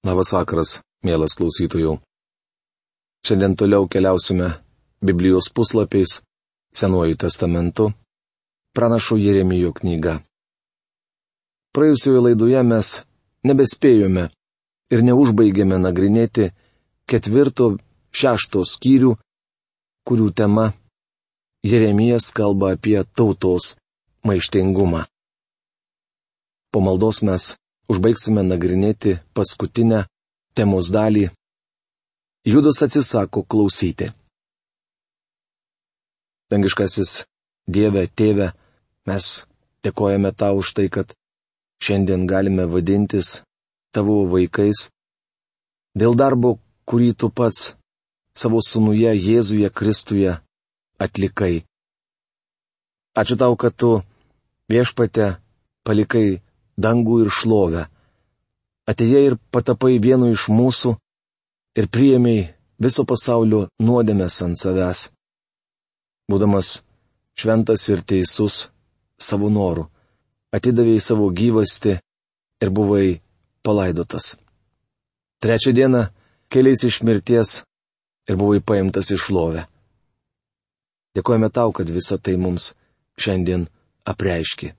Labas vakaras, mielas klausytojų. Šiandien toliau keliausime Biblijos puslapiais, Senuoju testamentu, pranašo Jeremijo knyga. Praėjusioje laidoje mes nebespėjome ir neužbaigėme nagrinėti ketvirto, šešto skyrių, kurių tema Jeremijas kalba apie tautos maištingumą. Po maldos mes užbaigsime nagrinėti paskutinę temos dalį. Judas atsisako klausyti. Dangiškasis Dieve, Tėve, mes dėkojame tau už tai, kad šiandien galime vadintis tavo vaikais dėl darbo, kurį tu pats savo sunuje Jėzuje Kristuje atlikai. Ačiū tau, kad tu viešpate palikai dangų ir šlovę. Atėjai ir patapai vienu iš mūsų ir priėmiai viso pasaulio nuodėmės ant savęs. Būdamas šventas ir teisus savo noru, atidavėjai savo gyvasti ir buvai palaidotas. Trečią dieną keliais iš mirties ir buvai paimtas iš lovę. Dėkojame tau, kad visa tai mums šiandien apreiški.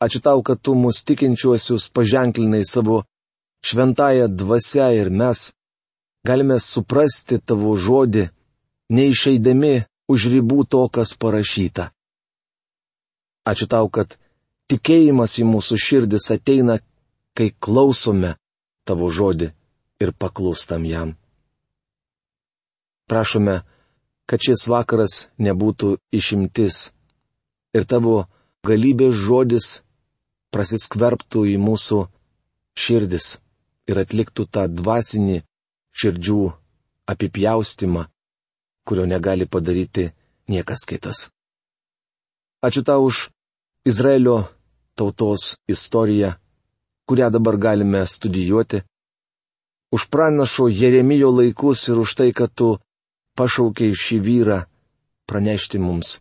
Ačiū tau, kad tu mus tikinčiuosius paženklinai savo šventąją dvasę ir mes galime suprasti tavo žodį, neišeidami už ribų to, kas parašyta. Ačiū tau, kad tikėjimas į mūsų širdis ateina, kai klausome tavo žodį ir paklūstam jam. Prašome, kad šis vakaras nebūtų išimtis ir tavo galybės žodis prasiskverbtų į mūsų širdis ir atliktų tą dvasinį širdžių apipjaustimą, kurio negali padaryti niekas kitas. Ačiū tau už Izraelio tautos istoriją, kurią dabar galime studijuoti, už pranašo Jeremijo laikus ir už tai, kad tu pašaukiai šį vyrą pranešti mums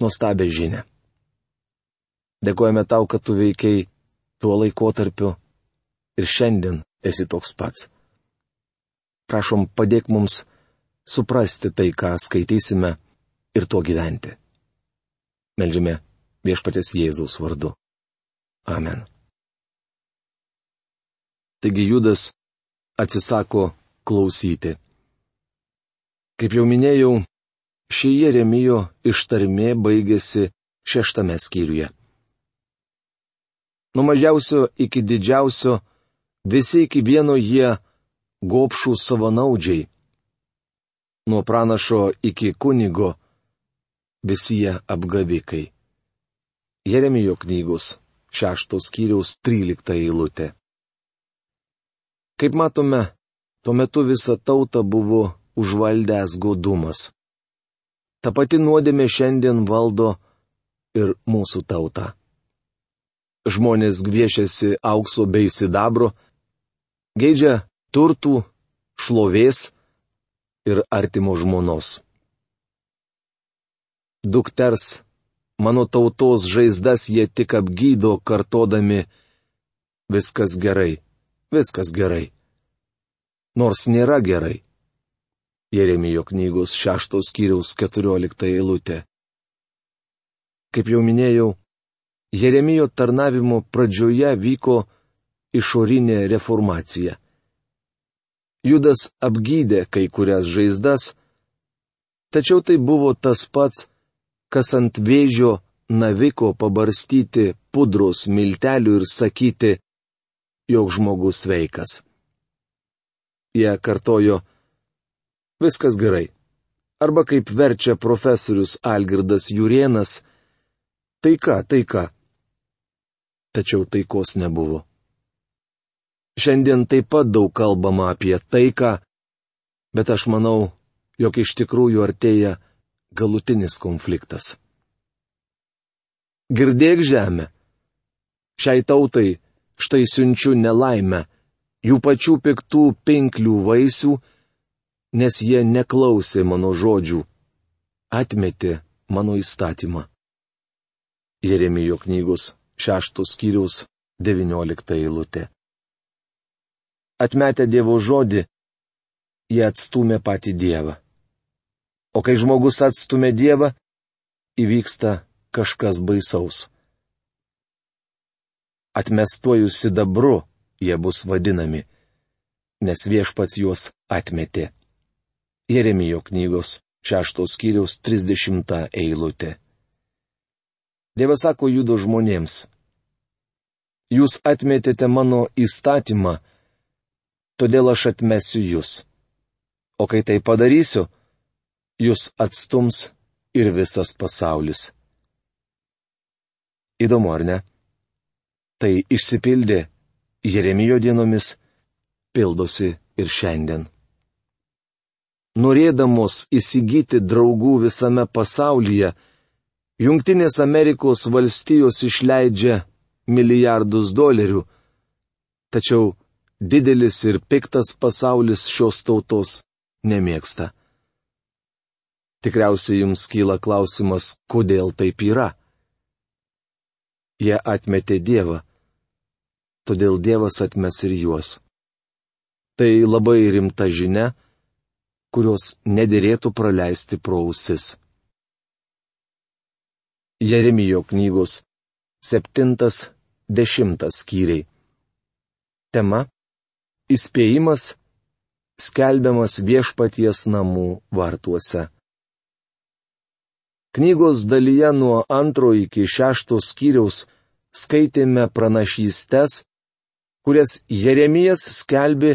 nuostabę žinę. Dėkojame tau, kad tu veikiai tuo laikotarpiu ir šiandien esi toks pats. Prašom, padėk mums suprasti tai, ką skaitysime ir tuo gyventi. Meldžiame viešpatės Jėzaus vardu. Amen. Taigi Judas atsisako klausyti. Kaip jau minėjau, ši Jeremijo ištarmė baigėsi šeštame skyriuje. Nuo mažiausio iki didžiausio, visi iki vieno jie gopšų savanaudžiai. Nuo pranašo iki kunigo, visi jie apgavikai. Jeremijo knygos šeštos skyriaus trylikta eilutė. Kaip matome, tuo metu visa tauta buvo užvaldęs godumas. Ta pati nuodėmė šiandien valdo ir mūsų tautą žmonės gviešiasi aukso bei sidabro, geidžia turtų, šlovės ir artimo žmonos. Dukters, mano tautos žaizdas jie tik apgydo kartodami viskas gerai, viskas gerai. Nors nėra gerai. Jeremijo knygos šeštos kiriaus keturiolikta eilutė. Kaip jau minėjau, Jeremijo tarnavimo pradžioje vyko išorinė reformacija. Judas apgydė kai kurias žaizdas, tačiau tai buvo tas pats, kas ant vėžio naviko pabarstyti pudros miltelių ir sakyti, jog žmogus sveikas. Jie kartojo, viskas gerai. Arba kaip verčia profesorius Algirdas Jurienas, taika, taika tačiau taikos nebuvo. Šiandien taip pat daug kalbama apie taiką, bet aš manau, jog iš tikrųjų artėja galutinis konfliktas. Girdėk žemę. Šiai tautai štai siunčiu nelaimę, jų pačių piktų pinklių vaisių, nes jie neklausė mano žodžių, atmetė mano įstatymą. Jeremijo knygos šeštos skyriaus devyniolikta eilutė. atmetę Dievo žodį, jie atstumė patį Dievą. O kai žmogus atstumė Dievą, įvyksta kažkas baisaus. Atmestuoju sidabru jie bus vadinami, nes viešpats juos atmetė. Jeremijo knygos šeštos skyriaus 30 eilutė. Dievas sako judo žmonėms. Jūs atmetėte mano įstatymą, todėl aš atmesiu jūs. O kai tai padarysiu, jūs atstums ir visas pasaulis. Įdomu, ar ne? Tai išsipildė Jeremijo dienomis, pildosi ir šiandien. Norėdamos įsigyti draugų visame pasaulyje, Junktinės Amerikos valstijos išleidžia milijardus dolerių, tačiau didelis ir piktas pasaulis šios tautos nemėgsta. Tikriausiai jums kyla klausimas, kodėl taip yra. Jie atmetė Dievą, todėl Dievas atmes ir juos. Tai labai rimta žinia, kurios nederėtų praleisti pro ausis. Jeremijo knygos 7-10 skyriai. Tema - Įspėjimas skelbiamas viešpaties namų vartuose. Knygos dalyje nuo antro iki šešto skyriaus skaitėme pranašystes, kurias Jeremijas skelbi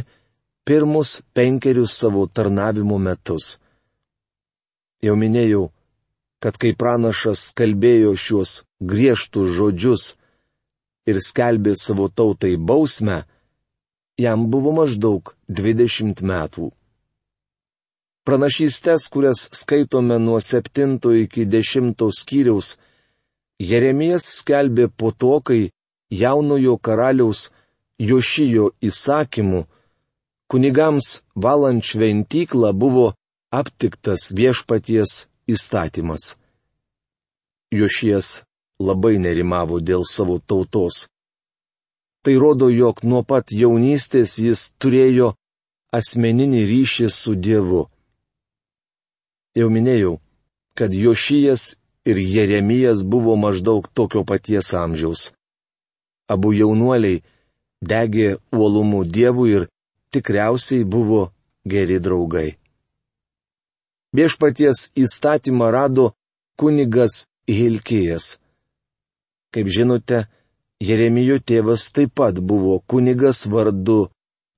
pirmus penkerius savo tarnavimo metus. Jau minėjau, kad kai pranašas kalbėjo šiuos griežtus žodžius ir skelbė savo tautai bausmę, jam buvo maždaug 20 metų. Pranašystes, kurias skaitome nuo 7 iki 10 skyriaus, Jeremijas skelbė po to, kai jaunojo karaliaus Jošijo įsakymu kunigams valant šventyklą buvo aptiktas viešpaties įstatymas. Jošijas labai nerimavo dėl savo tautos. Tai rodo, jog nuo pat jaunystės jis turėjo asmeninį ryšį su Dievu. Jau minėjau, kad Jošijas ir Jeremijas buvo maždaug tokio paties amžiaus. Abu jaunuoliai degė uolumų Dievui ir tikriausiai buvo geri draugai. Viešpaties įstatymą rado kunigas Hilkijas. Kaip žinote, Jeremijo tėvas taip pat buvo kunigas vardu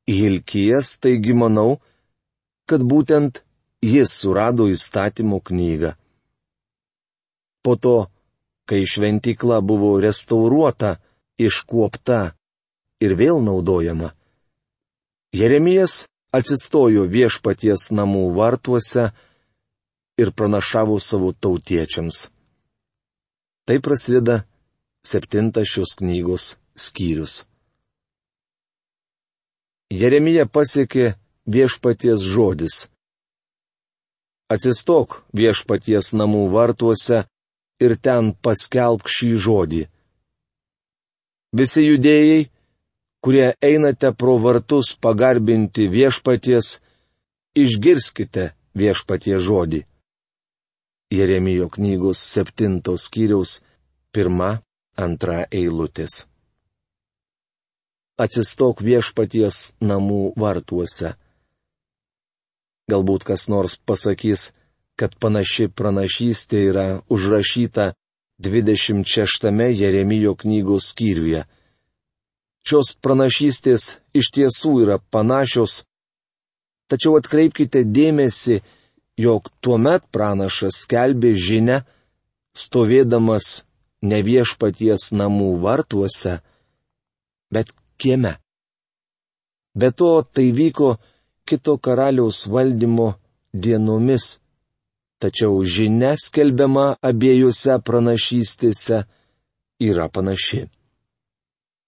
Hilkijas, taigi manau, kad būtent jis surado įstatymo knygą. Po to, kai šventykla buvo restauruota, iškuopta ir vėl naudojama, Jeremijas atsistojo viešpaties namų vartuose ir pranašavo savo tautiečiams. Tai prasideda septintas šios knygos skyrius. Jeremija pasiekė viešpaties žodis. Atsistok viešpaties namų vartuose ir ten paskelbk šį žodį. Visi judėjai, kurie einate pro vartus pagarbinti viešpaties, išgirskite viešpaties žodį. Jeremijo knygos septintos skyriaus pirma antra eilutės. Atsistok viešpaties namų vartuose. Galbūt kas nors pasakys, kad panaši pranašystė yra užrašyta 26 Jeremijo knygos skyriuje. Šios pranašystės iš tiesų yra panašios, tačiau atkreipkite dėmesį, jog tuomet pranašas skelbė žinę, stovėdamas ne viešpaties namų vartuose, bet kieme. Be to tai vyko kito karaliaus valdymo dienomis, tačiau žinia skelbiama abiejose pranašystėse yra panaši.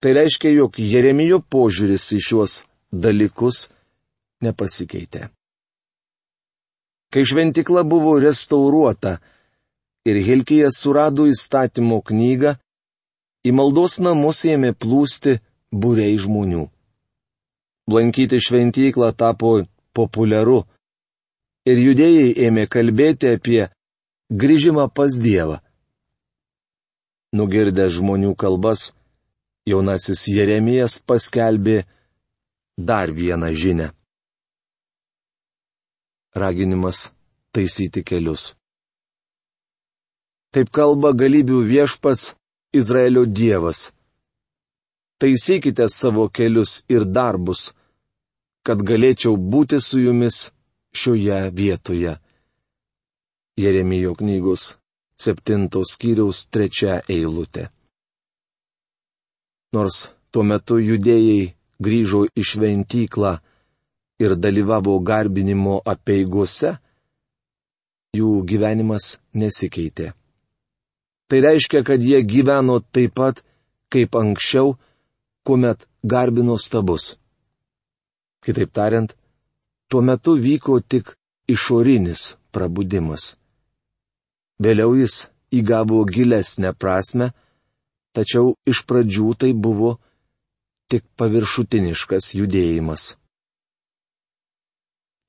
Tai reiškia, jog Jeremijo požiūris į šiuos dalykus nepasikeitė. Kai šventikla buvo restauruota, ir Hilkijas surado įstatymo knygą, į maldos namus ėmė plūsti būrei žmonių. lankyti šventyklą tapo populiaru. Ir judėjai ėmė kalbėti apie grįžimą pas Dievą. Nugirdę žmonių kalbas, jaunasis Jeremijas paskelbė dar vieną žinę. Raginimas taisyti kelius. Taip kalba galybių viešpats Izraelio Dievas. Taisykite savo kelius ir darbus, kad galėčiau būti su jumis šioje vietoje. Jeremijo knygos septintos skyriaus trečia eilutė. Nors tuo metu judėjai grįžo į šventyklą ir dalyvavo garbinimo apieigose, jų gyvenimas nesikeitė. Tai reiškia, kad jie gyveno taip pat, kaip anksčiau, kuomet garbino stabus. Kitaip tariant, tuo metu vyko tik išorinis prabudimas. Vėliau jis įgavo gilesnę prasme, tačiau iš pradžių tai buvo tik paviršutiniškas judėjimas.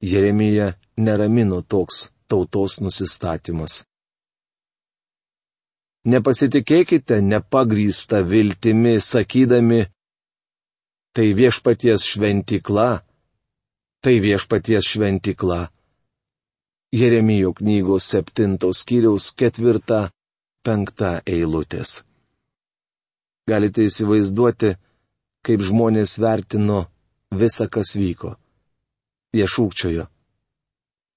Jeremija neramino toks tautos nusistatymas. Nepasitikėkite nepagrįstą viltimi, sakydami, tai viešpaties šventikla, tai viešpaties šventikla. Jeremijo knygos septintos skyriaus ketvirta, penkta eilutės. Galite įsivaizduoti, kaip žmonės vertino visą, kas vyko. Jie šūkčiojo.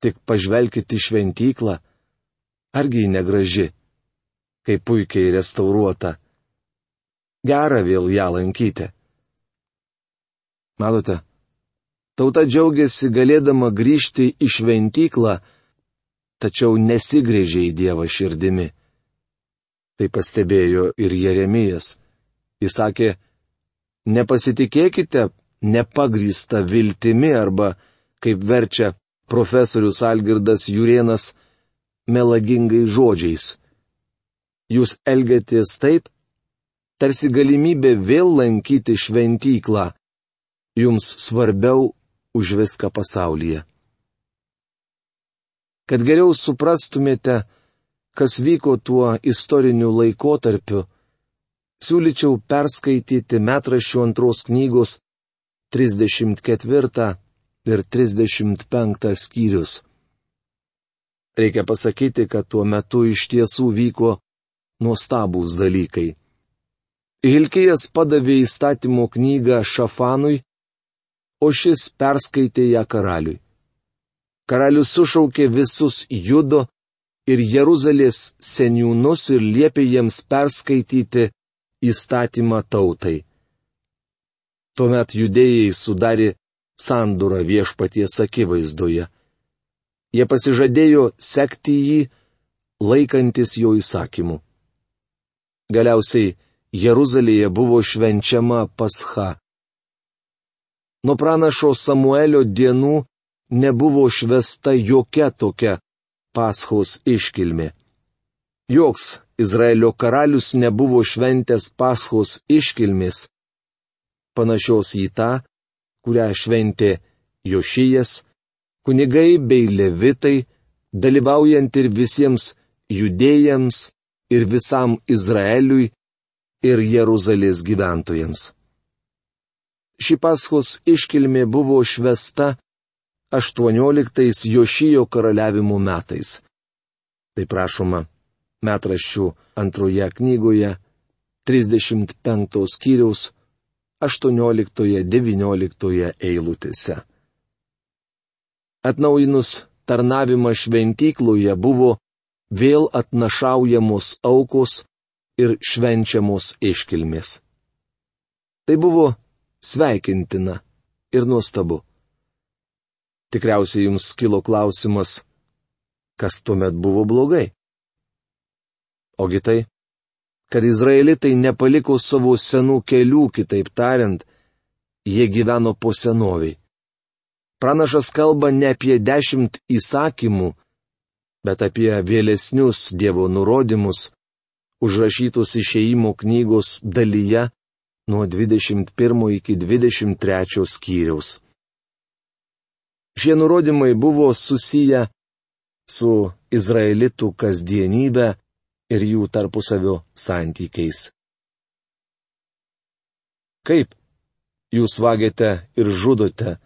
Tik pažvelkite į šventyklą, argi ji negraži, kaip puikiai restauruota. Gera vėl ją lankyti. Matote, Tauta džiaugiasi galėdama grįžti į šventyklą, tačiau nesigrėžė į Dievą širdimi. Tai pastebėjo ir Jeremijas. Jis sakė, nepasitikėkite nepagrįsta viltimi arba, kaip verčia profesorius Algirdas Jurienas, melagingai žodžiais. Jūs elgiatės taip, tarsi galimybė vėl lankyti šventyklą. Jums svarbiau už viską pasaulyje. Kad geriau suprastumėte, kas vyko tuo istoriniu laikotarpiu, siūlyčiau perskaityti metraščių antros knygos 34 ir 35 skyrius. Reikia pasakyti, kad tuo metu iš tiesų vyko nuostabūs dalykai. Hilkijas padavė įstatymo knygą Šafanui o šis perskaitė ją karaliui. Karalius sušaukė visus judo ir Jeruzalės seniūnus ir liepė jiems perskaityti įstatymą tautai. Tuomet judėjai sudarė sandūrą viešpaties akivaizdoje. Jie pasižadėjo sekti jį, laikantis jo įsakymų. Galiausiai Jeruzalėje buvo švenčiama pascha. Nuo pranašo Samuelio dienų nebuvo švesta jokia tokia paschos iškilmė. Joks Izraelio karalius nebuvo šventęs paschos iškilmės, panašios į tą, kurią šventė Jošijas, kunigai bei levitai, dalyvaujant ir visiems judėjams, ir visam Izraeliui, ir Jeruzalės gyventojams. Ši paskos iškilmė buvo švesta 18 Jošijo karaliavimo metais. Tai prašoma metraščių antroje knygoje 35 skyriaus 18-19 eilutėse. Atnaujinus tarnavimą šventykloje buvo vėl atnašaujamos aukos ir švenčiamos iškilmės. Tai buvo sveikintina ir nuostabu. Tikriausiai jums kilo klausimas, kas tuomet buvo blogai. Ogi tai, kad izraelitai nepaliko savo senų kelių, kitaip tariant, jie gyveno po senoviai. Pranašas kalba ne apie dešimt įsakymų, bet apie vėlesnius Dievo nurodymus, užrašytus išeimo knygos dalyje nuo 21 iki 23 skyriaus. Šie nurodymai buvo susiję su izraelitų kasdienybė ir jų tarpusavio santykiais. Kaip jūs vagėte ir žudote,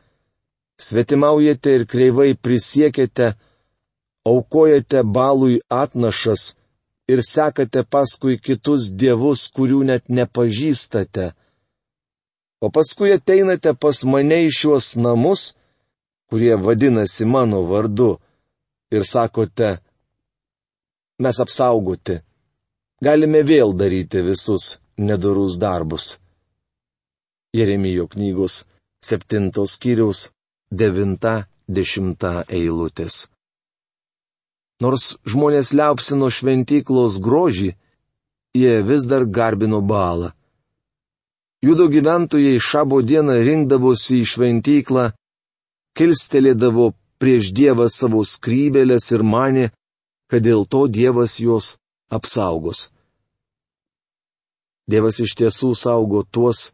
svetimaujate ir kreivai prisiekėte, aukojate balui atnašas ir sekate paskui kitus dievus, kurių net nepažįstate, o paskui ateinate pas mane į šiuos namus, kurie vadinasi mano vardu, ir sakote, mes apsaugoti, galime vėl daryti visus nedorus darbus. Jeremijo knygos 7 skyriaus 9-10 eilutės. Nors žmonės liaupsino šventyklos grožį, jie vis dar garbino balą. Judo gyventojai šabo dieną rinkdavosi į šventyklą, kilstelėdavo prieš Dievą savo skrybelės ir mane, kad dėl to Dievas juos apsaugos. Dievas iš tiesų saugo tuos,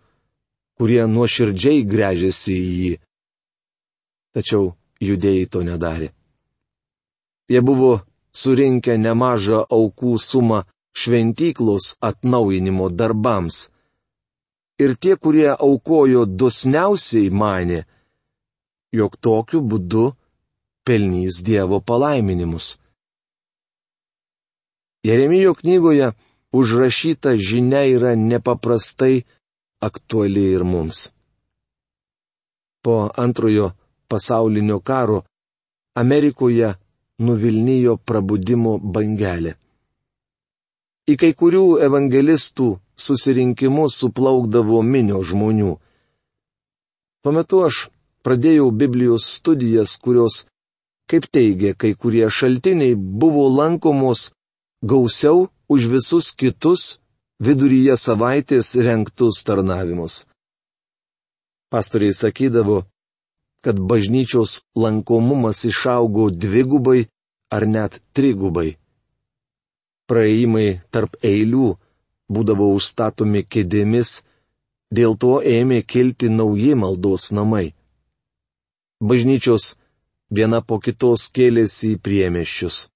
kurie nuoširdžiai grežiasi į jį. Tačiau judėjai to nedarė. Jie buvo surinkę nemažą aukų sumą šventyklos atnaujinimo darbams. Ir tie, kurie aukojo dosniausiai, mane, jog tokiu būdu pelnys Dievo palaiminimus. Jeremijo knygoje užrašyta žinia yra nepaprastai aktuali ir mums. Po antrojo pasaulinio karo Amerikoje nuvilnijo prabudimo bangelė. Į kai kurių evangelistų susirinkimus suplaukdavo minio žmonių. Tuo metu aš pradėjau Biblijos studijas, kurios, kaip teigia kai kurie šaltiniai, buvo lankomos gausiau už visus kitus viduryje savaitės renktus tarnavimus. Pastoriai sakydavo, kad bažnyčios lankomumas išaugo dvigubai ar net trigubai. Praėjimai tarp eilių būdavo užstatomi kėdėmis, dėl to ėmė kilti nauji maldos namai. Bažnyčios viena po kitos kėlėsi į priemeščius.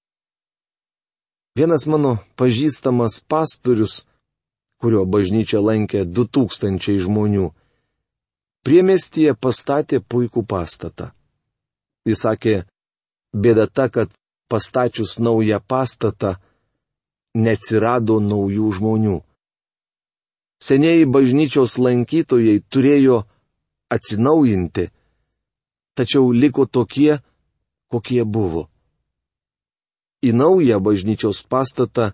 Vienas mano pažįstamas pastorius kurio bažnyčia lankė 2000 žmonių. Priemestyje pastatė puikų pastatą. Jis sakė, bėda ta, kad pastačius naują pastatą, neatsirado naujų žmonių. Senieji bažnyčios lankytojai turėjo atsinaujinti, tačiau liko tokie, kokie buvo. Į naują bažnyčios pastatą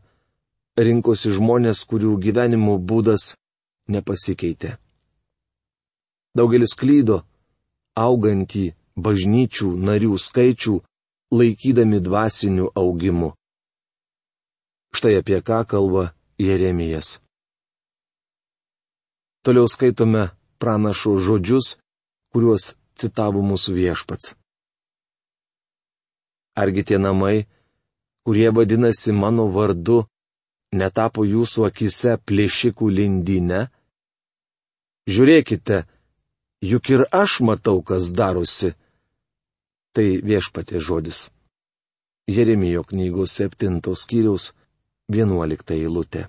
rinkosi žmonės, kurių gyvenimo būdas nepasikeitė. Daugelis klydo, augantį bažnyčių narių skaičių, laikydami dvasiniu augimu. Štai apie ką kalba Jeremijas. Toliau skaitome pranašo žodžius, kuriuos citavo mūsų viešpats. Argi tie namai, kurie vadinasi mano vardu, netapo jūsų akise plėšikų lindinė? Žiūrėkite, juk ir aš matau, kas darosi. Tai viešpatė žodis. Jeremijo knygos 7 skyriaus 11 eilutė.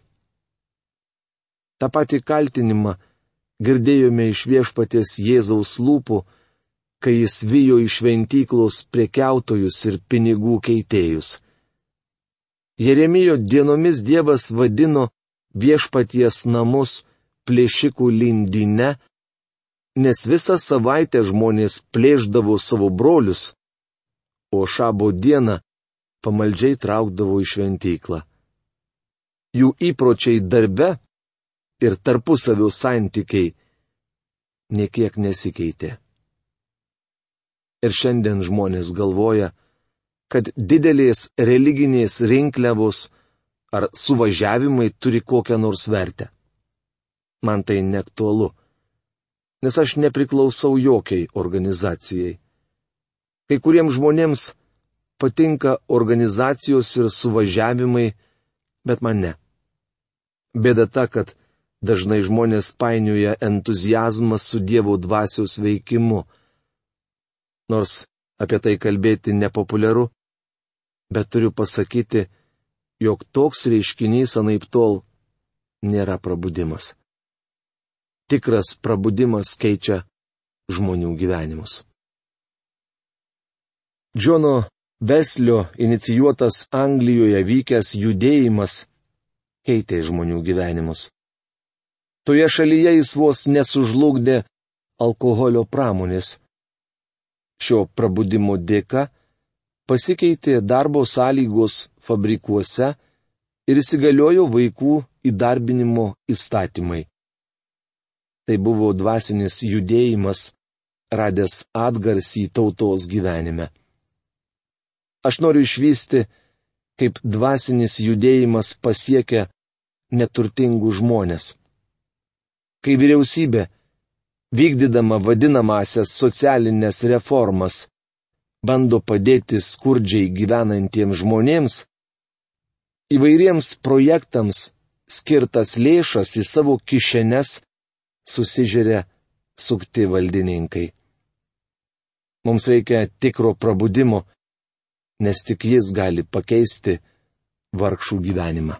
Ta pati kaltinimą girdėjome iš viešpatės Jėzaus lūpų, kai jis vyjo iš šventyklos prekiautojus ir pinigų keitėjus. Jeremijo dienomis Dievas vadino viešpaties namus plėšikų lindinę, nes visą savaitę žmonės plėždavo savo brolius, o šabo dieną pamaldžiai traukdavo į šventyklą. Jų įpročiai darbe ir tarpusavio santykiai niekiek nesikeitė. Ir šiandien žmonės galvoja, kad didelės religinės rinkliavos ar suvažiavimai turi kokią nors vertę. Man tai neaktualu, nes aš nepriklausau jokiai organizacijai. Kai kuriems žmonėms patinka organizacijos ir suvažiavimai, bet man ne. Bėda ta, kad Dažnai žmonės painioja entuzijazmą su Dievo dvasios veikimu. Nors apie tai kalbėti nepopuliaru, bet turiu pasakyti, jog toks reiškinys anaip tol nėra prabudimas. Tikras prabudimas keičia žmonių gyvenimus. Džono Veslio inicijuotas Anglijoje vykęs judėjimas keitė žmonių gyvenimus. Toje šalyje jis vos nesužlugdė alkoholio pramonės. Šio prabudimo dėka pasikeitė darbo sąlygos fabrikuose ir įsigaliojo vaikų įdarbinimo įstatymai. Tai buvo dvasinis judėjimas, radęs atgarsį tautos gyvenime. Aš noriu išvysti, kaip dvasinis judėjimas pasiekia neturtingų žmonės. Kai vyriausybė, vykdydama vadinamasias socialinės reformas, bando padėti skurdžiai gyvenantiems žmonėms, įvairiems projektams skirtas lėšas į savo kišenes susižiūrė sukti valdininkai. Mums reikia tikro prabudimo, nes tik jis gali pakeisti vargšų gyvenimą.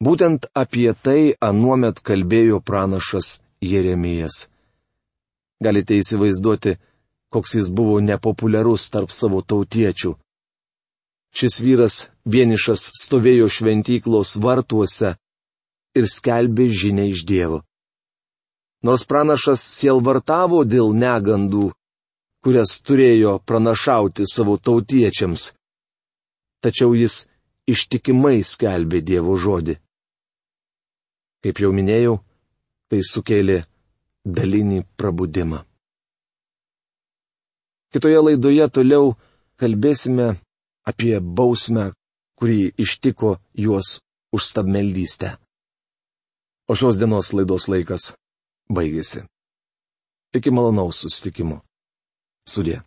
Būtent apie tai anuomet kalbėjo pranašas Jeremijas. Galite įsivaizduoti, koks jis buvo nepopuliarus tarp savo tautiečių. Šis vyras vienišas stovėjo šventyklos vartuose ir skelbė žinia iš Dievo. Nors pranašas sielvartavo dėl negandų, kurias turėjo pranašauti savo tautiečiams. Tačiau jis ištikimai skelbė Dievo žodį. Kaip jau minėjau, tai sukėlė dalinį prabudimą. Kitoje laidoje toliau kalbėsime apie bausmę, kuri ištiko juos už stabmeldystę. O šios dienos laidos laikas baigėsi. Iki malonaus susitikimo. Sudė.